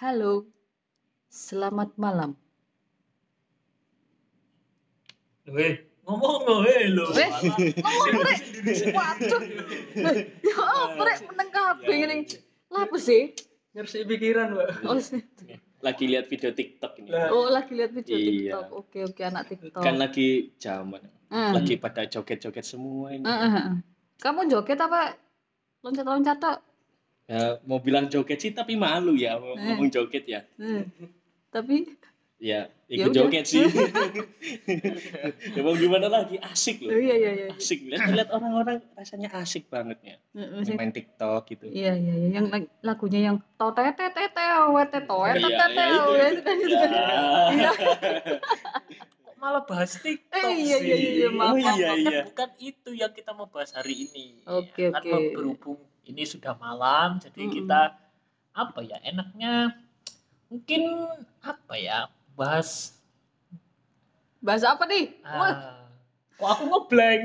Halo, selamat malam. Weh, ngomong no weh lo. Weh, ngomong rek. Waduh. Ya apa rek meneng kabeh ngene. Lapo sih? ngersi pikiran mbak Oh, sih. lagi lihat video TikTok ini. Oh lagi lihat video Iya. TikTok. Oke, oke anak TikTok. Kan lagi zaman, Hmm. lagi pada joget-joget semua ini. Heeh, heeh. Kamu joget apa loncat-loncat tok? Ya, mau bilang joget sih tapi malu ya mau Eh. ngomong joget ya. Hmm. Tapi Ya, Ya ikut udah. joget sih. ya mau gimana lagi? Asik oh, loh. iya iya iya. Asik lihat lihat orang-orang rasanya asik banget ya. Sih. Main TikTok gitu. Iya iya iya yang lag- lagunya yang Iya, tete iya, itu. ya itu kan itu kan. Iya. Kok malah bahas TikTok Eh, iya, sih? iya, iya, maaf, Oh, Kan- iya, kan iya. bukan itu yang kita mau bahas hari ini. Oke, Kan oke. berhubung ini sudah malam, jadi Mm-mm. kita apa ya enaknya mungkin apa ya bahas Bahasa apa nih? Wah, kok aku ngeblank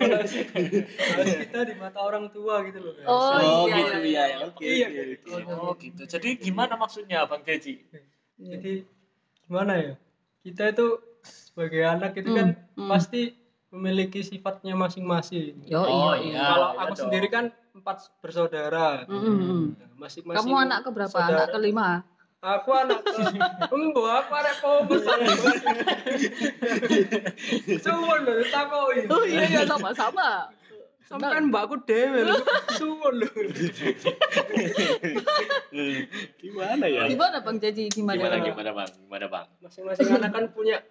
bahas kita di mata orang tua gitu loh Oh, Oh, iya, gitu iya, ya. Oke. Iya, oke, oke. oh gitu jadi gimana maksudnya bang Deji Iya. jadi gimana ya kita itu sebagai anak itu Hmm, kan hmm. pasti memiliki sifatnya masing-masing Yo, Oh, iya. iya. kalau iya aku dong. sendiri kan empat bersaudara Mm, mm, mm. Nah, masing-masing Kamu anak keberapa? saudara- Anak kelima. aku anak ke embo aku arek pomes suwon lho takoi Oh iya iya sama-sama. sampean mbakku dhewe lho suwon lho Gimana ya? Gimana Bang Jaji? Gimana? Gimana gimana Bang? Gimana Bang? masing-masing anak kan punya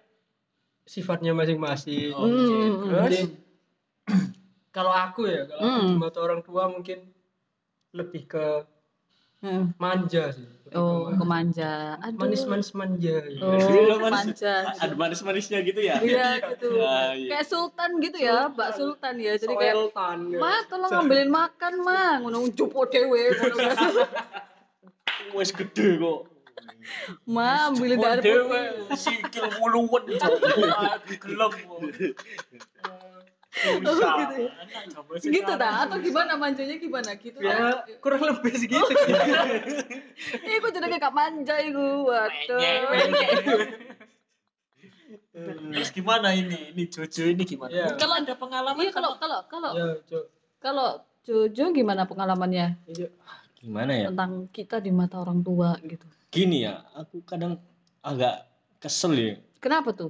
sifatnya masing-masing Oh, Hmm, gitu. hmm, terus Jadi, kalau aku ya kalau aku Hmm. di mata orang tua mungkin lebih ke Hmm. manja sih lebih ke Oh, manja. manis-manis manja ya. Oh, Manis- manja. Ada manis-manisnya gitu ya? Iya gitu. Ah, iya. Kayak sultan gitu ya, Mbak Sultan ya. Jadi kayak Sultan, ya. Ma, tolong ngambilin makan, Ma. Ngono jupo dhewe ngono biasa. Wes gede kok. Ma, Wah, dari dewe sikil wuluwen gelem Oh, gitu ya. Gitu dah atau gimana manjanya gimana gitu ya dah. kurang lebih segitu Eh, kok jadi kayak manja iku. Waduh. Terus gimana ini? Ini Jojo ini gimana? Iya. Kalau ada pengalaman Iya kalau kalau kalau ya kalau Jojo gimana pengalamannya Iya. Gimana ya? tentang kita di mata orang tua gitu? Gini ya, aku kadang agak kesel ya. Kenapa tuh?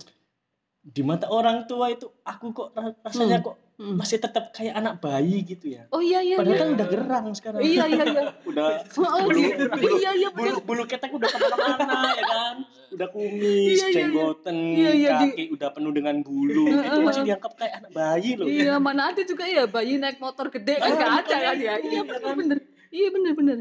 Di mata orang tua itu aku kok ra- rasanya kok Hmm. masih tetap kayak anak bayi gitu ya. Oh iya iya Padahal iya. kan udah gerang sekarang. Iya iya iya. Udah Oh, bulu, gitu. bulu, Iya iya bulu, bulu ketek udah ke mana-mana ya kan. Udah kumis, Iya, iya, iya. jenggoten, Iya, iya, di- kaki udah penuh dengan bulu. itu masih dianggap kayak anak bayi loh. Iya mana ada juga ya bayi naik motor gede kan nggak ada kan ya. Iya ya bener kan? bener. Iya bener bener.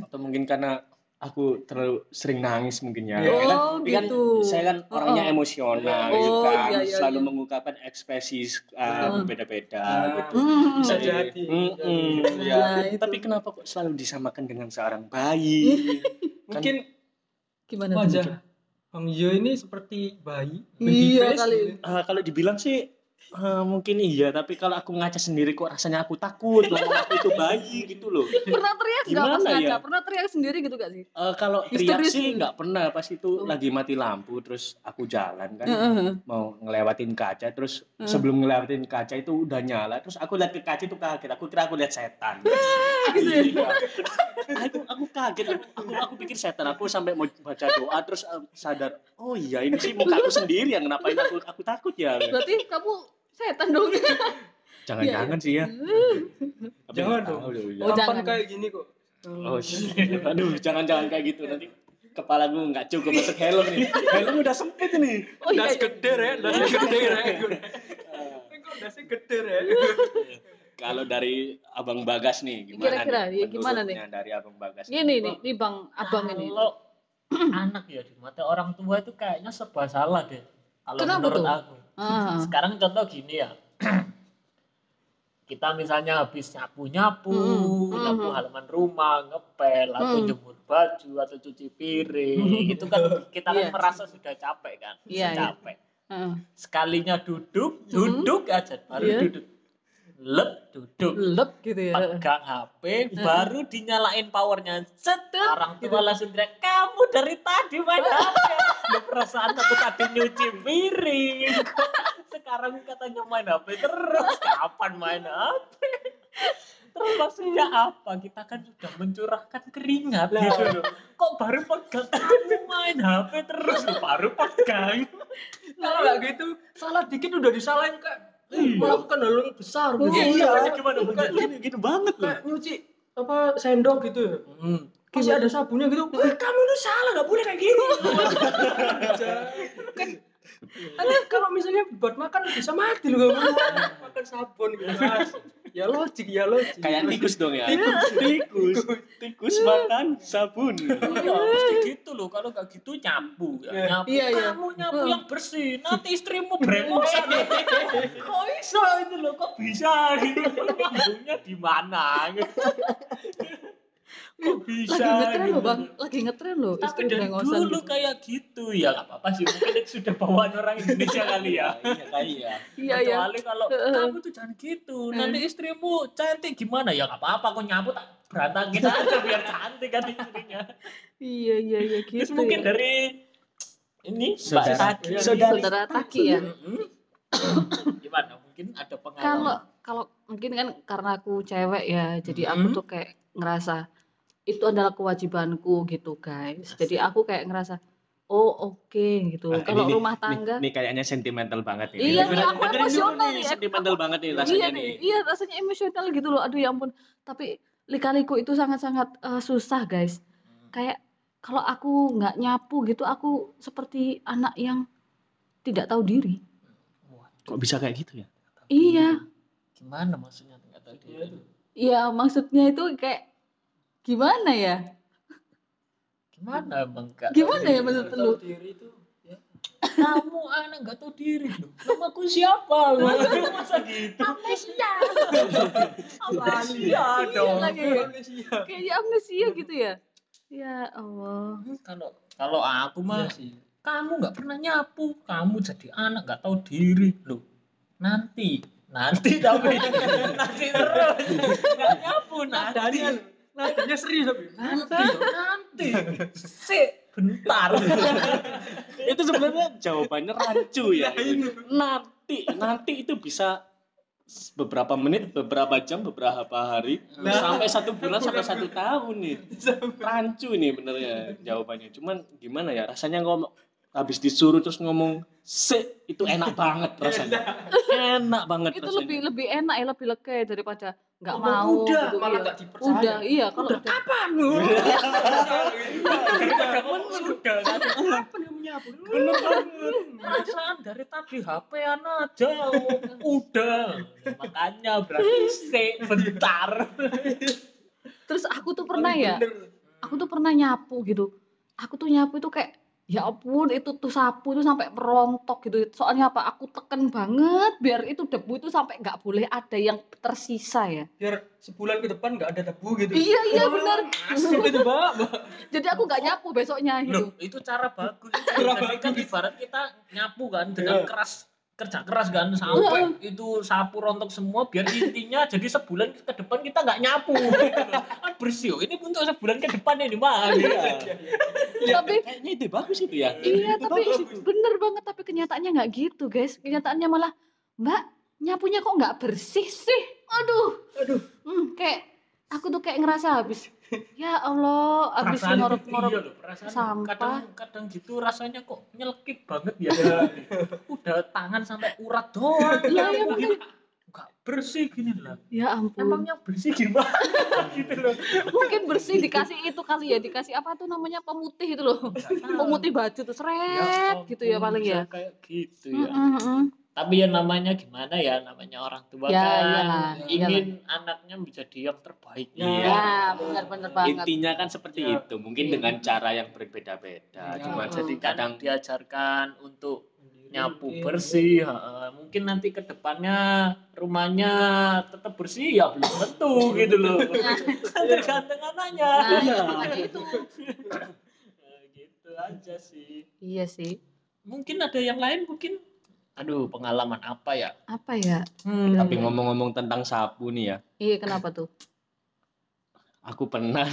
Atau mungkin karena aku terlalu sering nangis mungkin ya. Oh, Ya kan, Ini kan gitu. saya kan orangnya Oh, oh. emosional Oh, gitu kan, iya, iya, selalu iya. mengungkapkan ekspresi uh, Oh. berbeda-beda Ah, gitu. Bisa Jadi, jadi ya. Nah, itu. Tapi kenapa kok selalu disamakan dengan seorang bayi? mungkin Gimana tuh? wajah Bang Yo ini seperti bayi Iya kali. gitu. Eh, kalau dibilang sih eh, mungkin iya, tapi kalau aku ngaca sendiri kok rasanya aku takut ngomong aku itu bayi gitu loh. Pernah teriak nggak pas ngaca? ya? Pernah teriak sendiri gitu gak sih? Eh, kalau teriak sih gitu. nggak pernah pas itu Oh. lagi mati lampu terus aku jalan kan Heeh. mau ngelewatin kaca terus Hmm. sebelum ngelewatin kaca itu udah nyala terus aku lihat ke kaca itu kaget aku kira aku lihat setan gitu ya. Iya. aku aku kaget aku, aku aku pikir setan aku sampai mau baca doa terus eh, sadar oh iya ini sih muka aku sendiri yang ngapain aku aku takut ya Berarti kamu setan dong. jangan-jangan sih ya Tapi Jangan dong. ya. Oh, jangan. kayak gini kok Oh, shit. aduh, jangan-jangan kayak gitu nanti kepala gue nggak cukup masuk helm nih. Helm udah sempit ini. Oh iya. das iya. gede ya das gede ya kok dasnya gede ya Kalau dari Abang Bagas nih, gimana Kira-kira, nih? iya, gimana nih? Dari Abang Bagas. Gini nih, nih Bang Abang ini. Kalau anak ya di mata orang tua itu kayaknya serba salah deh. Kalau Kenapa menurut tuh? aku. Ah. Sekarang contoh gini ya. Kita misalnya habis nyapu-nyapu, Mm, nyapu mm. halaman rumah, ngepel, atau Mm. jemur baju, atau cuci piring. itu kan kita kan Iya. merasa sudah capek kan. Iya, iya. capek. Heeh. Sekalinya duduk, Mm. duduk aja, baru Iya. duduk. Lep duduk. Lep gitu ya. Pegang HP baru dinyalain powernya. Set orang tua langsung teriak kamu dari tadi main HP perasaan aku tadi nyuci piring. Sekarang katanya main HP terus. Kapan main HP terus maksudnya apa? Kita kan sudah mencurahkan keringat. Gitu loh. Kok baru pegang? Kamu main HP terus baru pegang. Kalau nggak gitu, salah dikit udah disalahin kak. Iya. Melakukan hal yang besar. gitu. Iya, gimana Kayak Gini, gini banget loh. kayak nyuci apa sendok gitu. Hmm. Masih ada sabunnya gitu. Eh, kamu tuh salah, nggak boleh kayak gini. kan ada kalau misalnya buat makan bisa mati loh kalau makan sabun gitu. Ya logik, ya logik. Kayak tikus dong ya. Tikus. Tikus makan sabun. Iya, mesti gitu loh. Kalau nggak gitu nyapu, ya. Iya. nyapu. Iya, iya. Kamu nyapu yang bersih. Nanti istrimu bremosan. kok iso itu loh? Kok bisa gitu? Nyambungnya di mana? Kok bisa? lagi ngetren gitu loh bang lagi ngetren loh Tapi istri dari dulu gitu. kayak gitu ya nggak apa-apa sih mungkin itu sudah bawaan orang Indonesia kali ya. Iya kali ya. iya iya Kecuali kalau Heeh. kamu tuh jangan gitu. Nanti istrimu cantik gimana ya nggak apa-apa kok nyapu tak berantakin aja biar cantik kan istrinya. iya iya iya Terus gitu mungkin ya. dari ini Saudara. Taki. Iya, Saudari. saudara Taki ya Mm-mm. Gimana? Mungkin ada kalau pengalaman. kalau mungkin kan karena aku cewek ya jadi aku Mhm. tuh kayak ngerasa itu adalah kewajibanku gitu guys. Jadi aku kayak ngerasa oh oke gitu. Nah, kalau ini nih, rumah tangga Nih, kayaknya sentimental banget nih. Iya, nih, aku emosional nih, aku- Sentimental banget nih iya rasanya nih. nih. iya rasanya emosional gitu loh. Aduh ya ampun. Tapi lika-liku itu sangat-sangat eh, susah guys. Kayak kalau aku nggak nyapu gitu aku seperti anak yang tidak tahu diri. Wah, Kok bisa kayak gitu ya? iya. Gimana maksudnya nggak tahu dia itu? iya maksudnya itu kayak gimana ya Gimana bang? Tahu Gimana ya maksud lu? diri itu ya. Kamu anak nggak tahu diri loh. Namaku siapa? Masa gitu? amnesia Amnesia dong. lagi kayak amnesia gitu ya ya Allah Kalau kalau aku mah Iya sih. kamu nggak pernah nyapu, kamu jadi anak nggak tahu diri loh. Nanti, nanti tapi nanti terus nggak nyapu nanti. Nadanya, nadanya serius tapi. Nanti, nanti. Si, bentar. itu sebenarnya jawabannya rancu ya. Nanti, nanti itu bisa beberapa menit, beberapa jam, beberapa hari, Nah. sampai satu bulan, sampai satu tahun nih. Rancu nih benernya jawabannya. Cuman gimana ya, rasanya ngomong habis disuruh terus ngomong se itu enak banget rasanya. Enak banget itu rasanya. lebih lebih enak ya lebih lega daripada nggak Ngomong mau udah, gitu, malah iya. nggak dipercaya. udah iya kalau udah, Kapan lu? Ngomong sudah. Kapan kamu nyapu? Bener. Perasaan dari tadi HP-an aja. Udah. Makanya berarti si, bentar. terus aku tuh pernah ya aku tuh pernah nyapu gitu aku tuh nyapu itu kayak ya ampun itu tuh sapu tuh sampai merontok gitu soalnya apa aku teken banget biar itu debu itu sampai nggak boleh ada yang tersisa ya Biar sebulan ke depan nggak ada debu gitu. iya iya benar Asik itu, Mbak. Jadi aku nggak nyapu besoknya gitu Loh, itu cara bagus. Cara kan bagus. ibarat kita nyapu kan dengan Iya. keras kerja keras kan sampai itu sapu rontok semua biar intinya jadi sebulan ke depan kita nggak nyapu kan bersih ini untuk sebulan ke depan ini mah Iya. tapi Kayaknya ide bagus itu ya. iya Itu tapi bagus. bener banget tapi kenyataannya nggak gitu guys kenyataannya malah mbak nyapunya kok nggak bersih sih aduh Aduh. hmm, kayak aku tuh kayak ngerasa habis. Ya Allah habis ngorok-ngorok iya sampah. kadang kadang gitu rasanya kok nyelkit banget ya. Udah tangan sampai urat doang. Lah, ya gitu nggak bersih gini lah. Ya ampun. Emangnya bersih gimana? Gitu loh. Mungkin bersih dikasih itu kali ya dikasih apa tuh namanya pemutih itu loh. Pemutih baju tuh seret gitu ya paling ya. kayak gitu ya. Mm, mm, mm. Tapi ya namanya gimana ya namanya orang tua Ya, kan iyalah, ingin anaknya menjadi yang terbaik Ya. Iya. ya benar-benar banget Intinya kan seperti Ya. itu. Mungkin Iya. dengan cara yang berbeda-beda. Ya. Cuma jadi kan kadang diajarkan untuk nyapu Iya. bersih heeh. mungkin nanti ke depannya rumahnya tetap bersih ya belum tentu gitu loh Kan tergantung anaknya nah Iya. makanya itu Nah, gitu aja sih iya sih mungkin ada yang lain mungkin Aduh, pengalaman apa ya? Apa ya? Hmm, Tapi ngomong-ngomong tentang sapu nih ya, Iya, kenapa tuh? aku pernah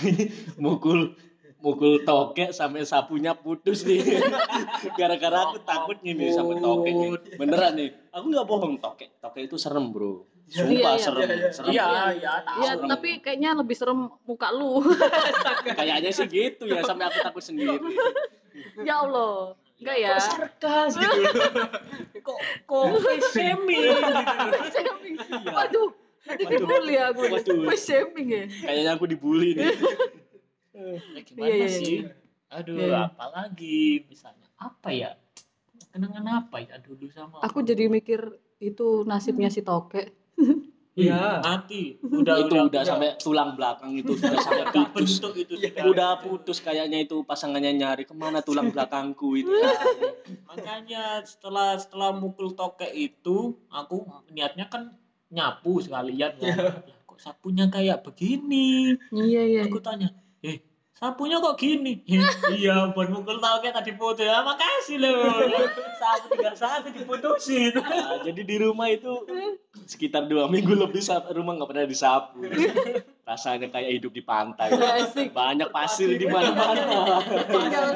mukul mukul tokek sampai sapunya putus nih. Gara-gara aku takut nih sama tokek nih. Beneran nih. Aku nggak bohong tokek. Tokek itu serem, Bro. Sumpah Iya, iya. serem. Iya, iya. serem. Iya, Iya. iya, tahu. Ya, serem. tapi kayaknya lebih serem muka lu. Kayaknya sih gitu ya sampai aku takut sendiri. ya Allah. Enggak ya? Kok sarkas gitu. kok kok shaming gitu. Waduh, nanti dibully aku. Waduh. Face shaming ya. Kayaknya aku dibully nih. Ya, gimana Iya, iya, sih? iya. Aduh, Iya. apalagi misalnya apa ya? Kenangan apa ya dulu sama Aku jadi mikir itu nasibnya si tokek. Iya. mati. Udah itu udah sampai tulang belakang itu sudah sampai gak putus. bentuk itu Iya. sudah. Udah putus kayaknya itu pasangannya nyari ke mana tulang belakangku itu. Makanya setelah setelah mukul tokek itu, aku niatnya kan nyapu sekalian ya. Lah, Kok sapunya kayak begini? Iya, iya. Aku tanya, sapunya kok gini? "Eh, iya, buat mukul tokek tadi foto ya. Makasih loh. Sapu tinggal satu diputusin. Nah, jadi di rumah itu sekitar dua minggu lebih rumah nggak pernah disapu. Rasanya kayak hidup di pantai. Asik. Banyak pasir di mana-mana. Tinggal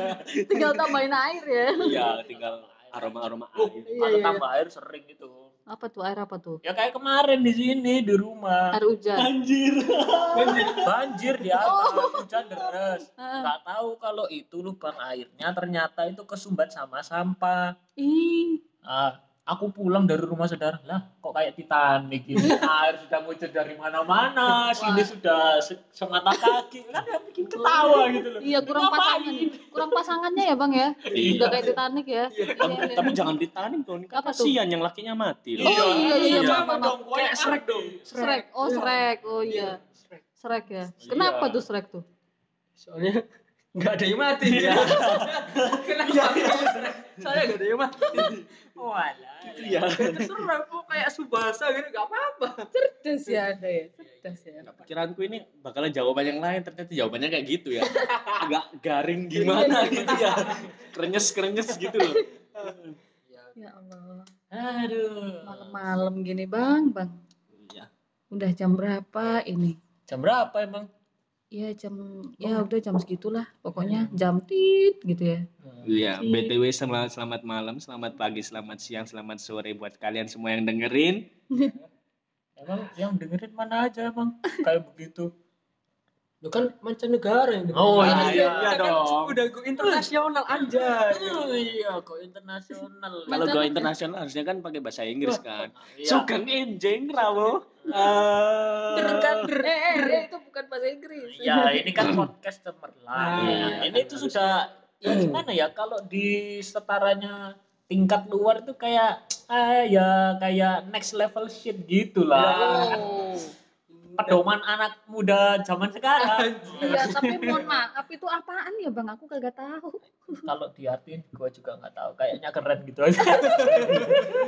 tinggal tambahin air ya. Iya, tinggal aroma-aroma Oh, air. Iya, kalau iya. tambah air sering gitu. Apa tuh air apa tuh? Ya kayak kemarin di sini di rumah. Air hujan. Anjir. Banjir di atas, hujan deras. Heeh. nggak tahu kalau itu lubang airnya ternyata itu kesumbat sama sampah. Ih, Ah, aku pulang dari rumah saudara, lah kok kayak Titanic gitu. Air sudah muncul dari mana-mana, sini sudah se- semata kaki. Kan yang bikin ketawa gitu loh. iya kurang Ngapain? pasangan. Kurang pasangannya ya, Bang ya. Iya. Udah kayak Titanic ya. Tapi, Iya, iya. tapi jangan ditarik dong, kan Apa tuh? kasihan yang lakinya mati loh. Oh, iya, iya, maaf, maaf. dong, kayak Shrek Shrek dong. Shrek. Oh, Shrek. Oh iya. Shrek ya. Kenapa tuh Shrek tuh? Soalnya nggak ada yang mati. Iya. Kenapa? Saya nggak ada yang mati. Walah. Iya. Terserah kok kayak Subasa gitu nggak apa-apa. Cerdas ya ada ya. Cerdas ya. Nah, pikiranku ini bakalan jawaban yang lain ternyata jawabannya kayak gitu ya agak garing gimana gitu ya krenyes krenyes gitu loh Ya Allah. Aduh. Malam-malam gini, Bang, Bang. iya Udah jam berapa ini? Jam berapa emang? Ya jam ya udah jam segitulah. Pokoknya jam tit gitu ya. iya Si- btw selamat selamat malam selamat pagi selamat siang selamat sore buat kalian semua yang dengerin Emang yang dengerin mana aja emang kayak begitu. Lu kan mancanegara yang Oh, iya, Kita iya kan dong. Udah go internasional aja. Oh iya, kok internasional. kalau go internasional harusnya kan pakai bahasa Inggris kan Iya. sugeng enjing rawo Ah. Eh, eh, eh, itu bukan bahasa Inggris. Ya, ini kan podcast cemerlang. Iya, ini kan tuh harus. sudah ya gimana ya kalau di setaranya tingkat luar itu kayak ah ya kayak next level shit gitu lah. Oh. Pedoman anak muda zaman sekarang. Iya, tapi mohon maaf itu apaan ya, Bang? Aku kagak tahu. kalau diartin gue juga nggak tahu. Kayaknya keren gitu aja.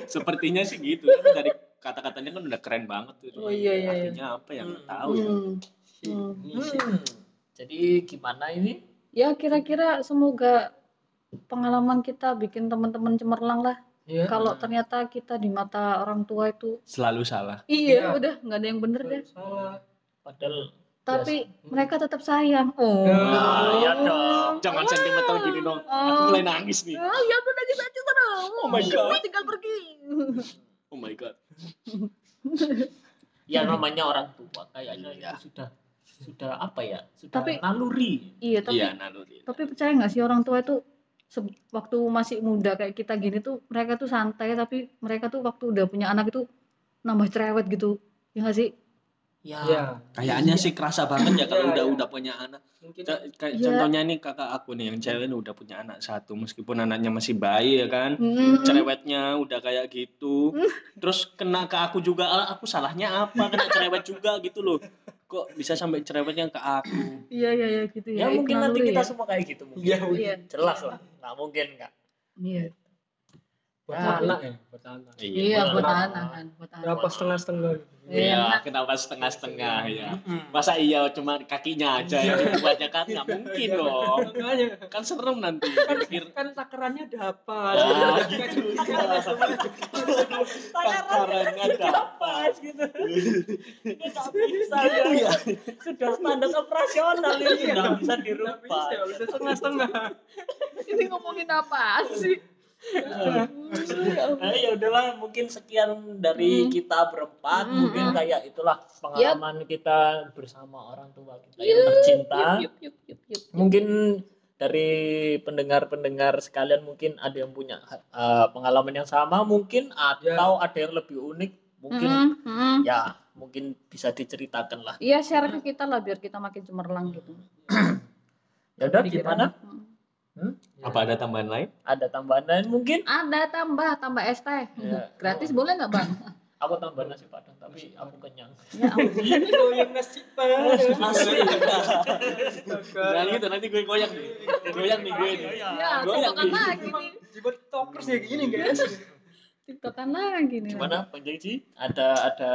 sepertinya sih gitu dari kata-katanya kan udah keren banget tuh Oh, iya, iya, iya. artinya apa yang nggak tahu ya Hmm. Hmm. Hmm. Jadi gimana ini? Ya kira-kira semoga pengalaman kita bikin teman-teman cemerlang lah. Iya. Kalau ternyata kita di mata orang tua itu selalu salah iya, Iya. udah nggak ada yang bener deh. Salah. Padahal Tapi mereka tetap sayang. Oh. Nah, ya dong. jangan sentimental gini dong aku Oh. mulai nangis nih Ah, ya udah nangis aja sana. Oh my God. Gue tinggal pergi. oh my god ya namanya orang tua kayaknya Iya. itu sudah sudah apa ya? Sudah Tapi- naluri. Iya, tapi iya naluri tapi percaya nggak sih orang tua itu waktu masih muda kayak kita gini tuh mereka tuh santai tapi mereka tuh waktu udah punya anak itu nambah cerewet gitu. Ya nggak sih? Ya. Iya. kayaknya sih kerasa banget ya kalau Iya, udah iya. udah punya anak Mungkin kayak Iya. contohnya nih kakak aku nih yang cewek udah punya anak satu meskipun anaknya masih bayi ya kan Mm-mm. cerewetnya udah kayak gitu terus kena ke aku juga ah, aku salahnya apa kena cerewet juga gitu loh kok bisa sampai cerewetnya ke aku Iya iya iya gitu Ya, ya. mungkin nanti kita ya. semua kayak gitu mungkin. Iya. Iya. Jelas lah. Nggak mungkin nggak. Iya. Buat Ah. anak ya buat anak Iya, buat buat anak kan, buat anak. berapa setengah setengah Iya, kenapa setengah-setengah ya? Masa iya cuma kakinya aja yang dibuatnya kan nggak mungkin dong. Kan serem nanti. Dipikir kan takarannya dapat ah gitu. Takarannya dapat. gitu. Ini nggak bisa ya. Sudah standar operasional ini nggak bisa dirubah. bisa bisa setengah setengah Ini ngomongin apa sih? Nah, ya udahlah mungkin sekian dari Hmm. kita berempat Hmm, mungkin hmm. kayak itulah pengalaman kita bersama orang tua kita yang Yup, tercinta Yup, yup, yup, yup. mungkin dari pendengar-pendengar sekalian mungkin ada yang punya uh, pengalaman yang sama mungkin atau ada yang lebih unik mungkin Mm, mm. ya mungkin bisa diceritakan lah Iya, share ke kita lah biar kita makin cemerlang gitu. ya udah Pikiran. Gimana Mm. Apa ada tambahan lain? ada tambahan lain mungkin Ada tambah, tambah es teh. Ya. Gratis boleh nggak bang? aku tambah nasi padang tapi aku kenyang Ya ampun. goyang nasi padang asli Jangan gitu nanti gue goyang nih. Goyang nih gue nih. Ya, Goyang lagi nih. dibuat tokers ya gini guys Tiktokan lagi nih. gimana Bang Jaji ada ada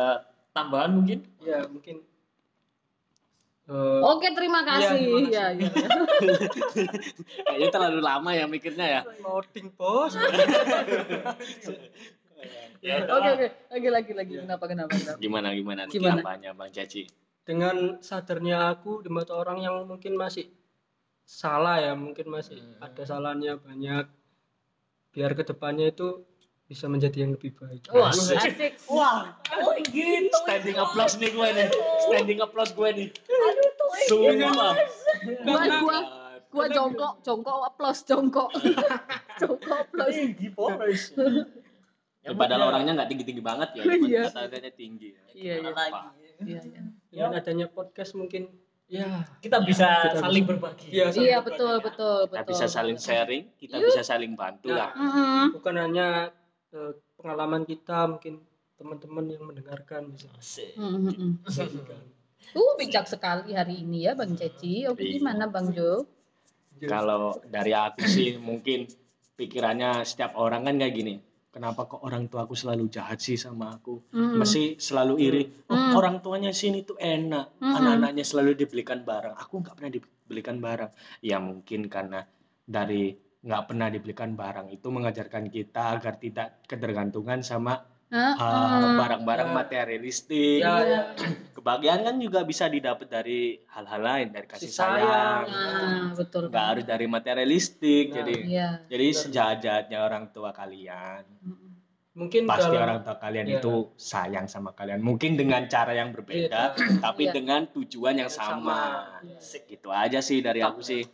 tambahan mungkin ya mungkin eh, Oke, terima kasih. Iya, Ya, ya. Kayaknya terlalu lama ya mikirnya ya. loading bos ya Oke, oke. Lagi, lagi, lagi. Kenapa, kenapa, kenapa? Gimana gimana nanti Gimana? apanya Bang Caci? dengan sadarnya aku di mata orang yang mungkin masih salah ya mungkin masih Hmm. ada salahnya banyak biar ke depannya itu bisa menjadi yang lebih baik Wah, Asik. asik. wah oh gitu Standing applause nih gue nih. Standing applause gue nih. Aduh, tuh. Sumpah. Gua, gua, gua jongkok, jongkok, applause, jongkok. jongkok, applause. tinggi boys Ya, padahal orangnya nggak tinggi-tinggi banget ya, cuma Iya. kata-katanya tinggi. Iya, iya. Apa? Iya, iya. dengan adanya podcast mungkin ya kita bisa Kita saling bisa. berbagi Iya, Iya, betul, betul, betul. Kita bisa saling sharing, kita Yuk. bisa saling bantu lah. Mm-mm. bukan hanya eh, pengalaman kita mungkin teman-teman yang mendengarkan bisa Asik. Bagikan. Uh, bijak sekali hari ini ya Bang Ceci. Oke, Iya. gimana Bang Jo? Kalau dari aku sih mungkin pikirannya setiap orang kan kayak gini. Kenapa kok orang tua aku selalu jahat sih sama aku? Mm-mm. Masih selalu iri. Oh, Hmm. orang tuanya sini tuh enak. Mm-mm. Anak-anaknya selalu dibelikan barang. Aku nggak pernah dibelikan barang. Ya mungkin karena dari nggak pernah dibelikan barang itu mengajarkan kita agar tidak ketergantungan sama Hah? uh, barang-barang Ya. materialistik. Ya, ya. Kebahagiaan kan juga bisa didapat dari hal-hal lain, dari kasih Kasih sayang. sayang. Nah, betul. Nggak harus dari materialistik. Nah. Jadi Iya. jadi sejahat-jahatnya orang tua kalian, mungkin pasti dalam- orang tua kalian Iya. itu sayang sama kalian. Mungkin dengan cara yang berbeda, tapi Iya. dengan tujuan yang sama. sama. Gitu aja sih dari aku sih.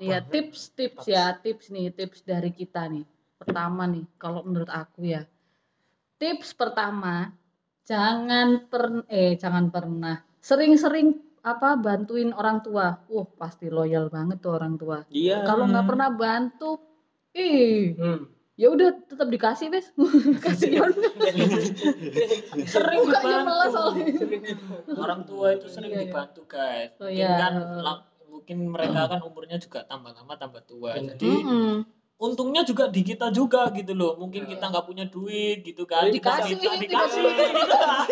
Iya, tips-tips ya, tips nih, tips dari kita nih. Pertama nih, kalau menurut aku ya. Tips pertama, jangan per eh jangan pernah sering-sering apa bantuin orang tua. Wah, pasti loyal banget tuh orang tua. Iya. Kalau nggak pernah bantu, ih, Hmm. ya udah tetap dikasih, Wes. Kasihan. sering dibantu melas soalnya. orang tua itu sering Iya, iya. dibantu guys Oh, mungkin iya. kan mungkin mereka kan umurnya juga tambah lama tambah tua jadi Mm-mm. Untungnya juga di kita juga gitu loh mungkin kita nggak punya duit gitu kan Iya. Dikasih, kita dikasih. dikasih gitu kan.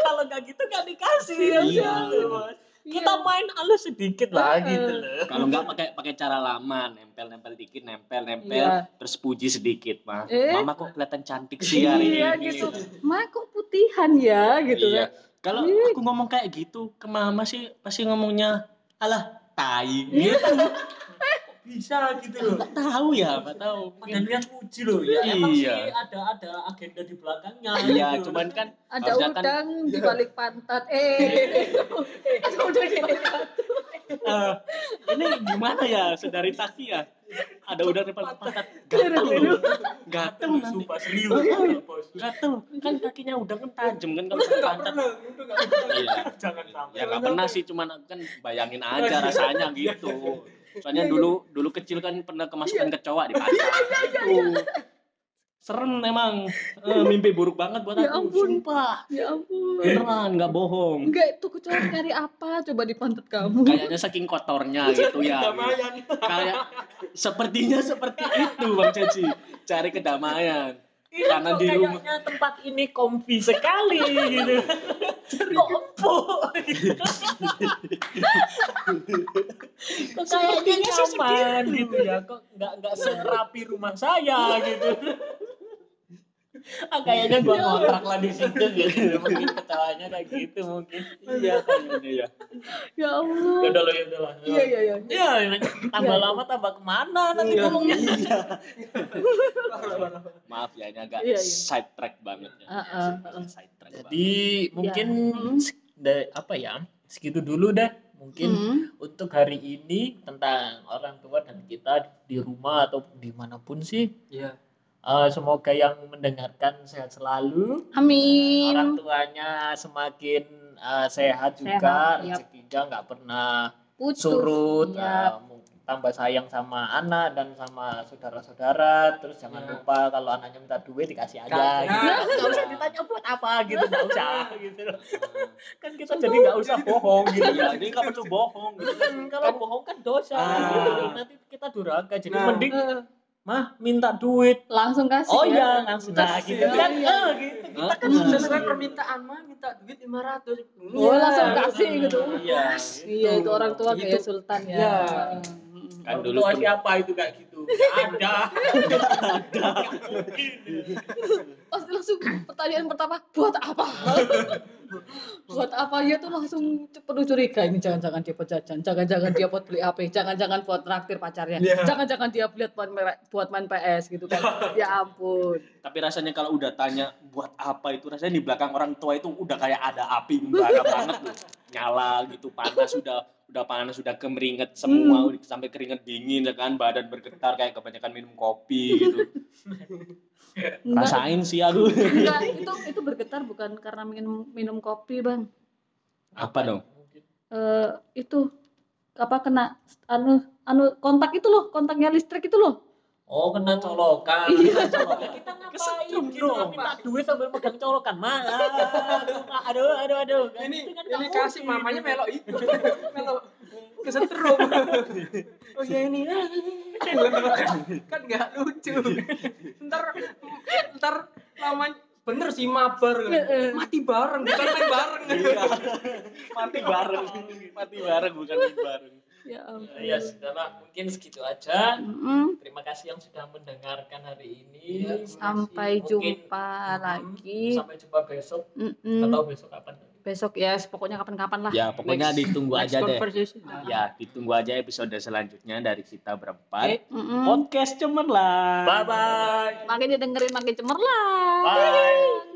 kalau nggak gitu nggak dikasih Iya. gitu, Bos. kita main halus sedikit lah gitu loh Kalau nggak pakai pakai cara lama, nempel-nempel dikit, nempel-nempel, Iya. terus puji sedikit, mah. Eh. Mama kok kelihatan cantik sih hari Iya ini. gitu. Ma kok putihan ya gitu Iya. kan. Kalau aku ngomong kayak gitu ke mama sih pasti ngomongnya alah tai. Iya. Gitu. bisa gitu loh Nggak tahu ya, nggak tahu. dan lihat puji loh ya emang Iya. sih ada ada agenda di belakangnya Iya, gitu. cuman kan Ada harusnya kan udang di balik pantat. Eh. Ada udang di balik pantat. eh, ini gimana ya saudari Taki ya? Ada udang di depan pantat. Gatel loh. Gatel nanti. sumpah serius bos Gatel. Kan kakinya udang kan tajam kan kalau pantat. Iya. jangan sampai Ya nggak pernah sih, cuman aku kan bayangin aja rasanya gitu. Soalnya dulu dulu kecil kan pernah kemasukan kecoa di pasar. Gitu. serem emang Eh, mimpi buruk banget buat Ya aku ampun. sumpah Ya ampun. beneran nggak bohong Enggak itu kecoa cari apa coba di pantat kamu? kayaknya saking kotornya gitu ya Kedamaian. kayak sepertinya seperti itu bang Ceci cari kedamaian Ini Karena kok di rumah- kayaknya tempat ini comfy sekali gitu. Kok empuk gitu. Kok kayaknya nyaman gitu ya. Kok nggak nggak serapi rumah saya gitu. Ah, kayaknya gua ngontrak lah di situ gitu. Mungkin ketawanya kayak gitu mungkin. iya kayaknya ya Ya Allah. Ya udah lah, ya udah lah. Iya iya iya. Ya, tambah lama tambah ke mana nanti Iya. ngomongnya. maaf ya ini agak Iya, iya. side track banget ya Ah, ah, ah. side track banget. Jadi mungkin Hmm. se- da- apa ya? Segitu dulu dah mungkin Hmm. untuk hari ini tentang orang tua dan kita di rumah atau di mana pun sih. Iya. Eh, semoga yang mendengarkan sehat selalu, Amin. orang tuanya semakin eh, sehat juga, rezekinya nggak pernah Putus. surut, mu- tambah sayang sama anak dan sama saudara-saudara. Terus jangan Ya. lupa kalau anaknya minta duit dikasih aja. Gitu. Nggak usah ditanya buat apa gitu, nggak usah gitu. Kan kita jadi nggak usah bohong gitu. Iya, ini nggak perlu bohong gitu. Kan kalau bohong kan dosa Ah. gitu. Nanti kita durhaka. Jadi Nah. mending mah minta duit. langsung kasih. Oh ya. iya, langsung nah Kasih, gitu ya. kan. Iya. Eh, gitu. Kita kan Hmm. Sesuai permintaan mah minta duit 500. Oh, langsung kasih gitu. Iya. Iya itu orang tua Gitu. kayak sultan ya. Iya. Mm. Kan Orang dulu siapa itu kayak gitu? Nggak ada. Pasti langsung pertanyaan pertama buat apa? buat apa ya tuh langsung penuh curiga ini jangan-jangan dia buat jajan, jangan-jangan dia buat beli HP, jangan-jangan buat traktir pacarnya, Iya. jangan-jangan dia buat main, buat main PS gitu kan. ya ampun. Tapi rasanya kalau udah tanya buat apa itu rasanya di belakang orang tua itu udah kayak ada api membara banget loh. Nyala gitu panas sudah udah panas sudah kemeringet semua udah sampai keringet dingin ya kan badan bergetar kayak kebanyakan minum kopi gitu. Enggak, Rasain sih aku. enggak itu itu bergetar bukan karena minum minum kopi bang. Apa dong? Eh itu apa kena anu anu kontak itu loh kontaknya listrik itu loh Oh, kena colokan. Iya. Colokan. Kita ngapain Kesetrum gitu dong, minta duit sambil megang colokan? Mah, aduh, aduh, aduh. Kan Ini itu kan ini nggak kasih mungkin. mamanya melok itu. Melok kesetrum. Oh ya ini. kan nggak lucu. Ntar ntar namanya bener sih mabar mati bareng bukan main bareng Iya. Mati bareng. Mati bareng bukan mati bareng. Ya ampun Ya, sudahlah, mungkin segitu aja. Mm-mm. Terima kasih yang sudah mendengarkan hari ini. Iya, sampai Mungkin- jumpa Mm-mm. lagi Sampai jumpa besok. Mm-mm. Atau besok kapan? besok ya pokoknya kapan-kapan lah Ya pokoknya Next- ditunggu Next aja deh. conversation. Ya ditunggu aja episode selanjutnya dari kita berempat. Mm-mm. Podcast cemerlang. Bye-bye. makin didengerin makin cemerlang Bye.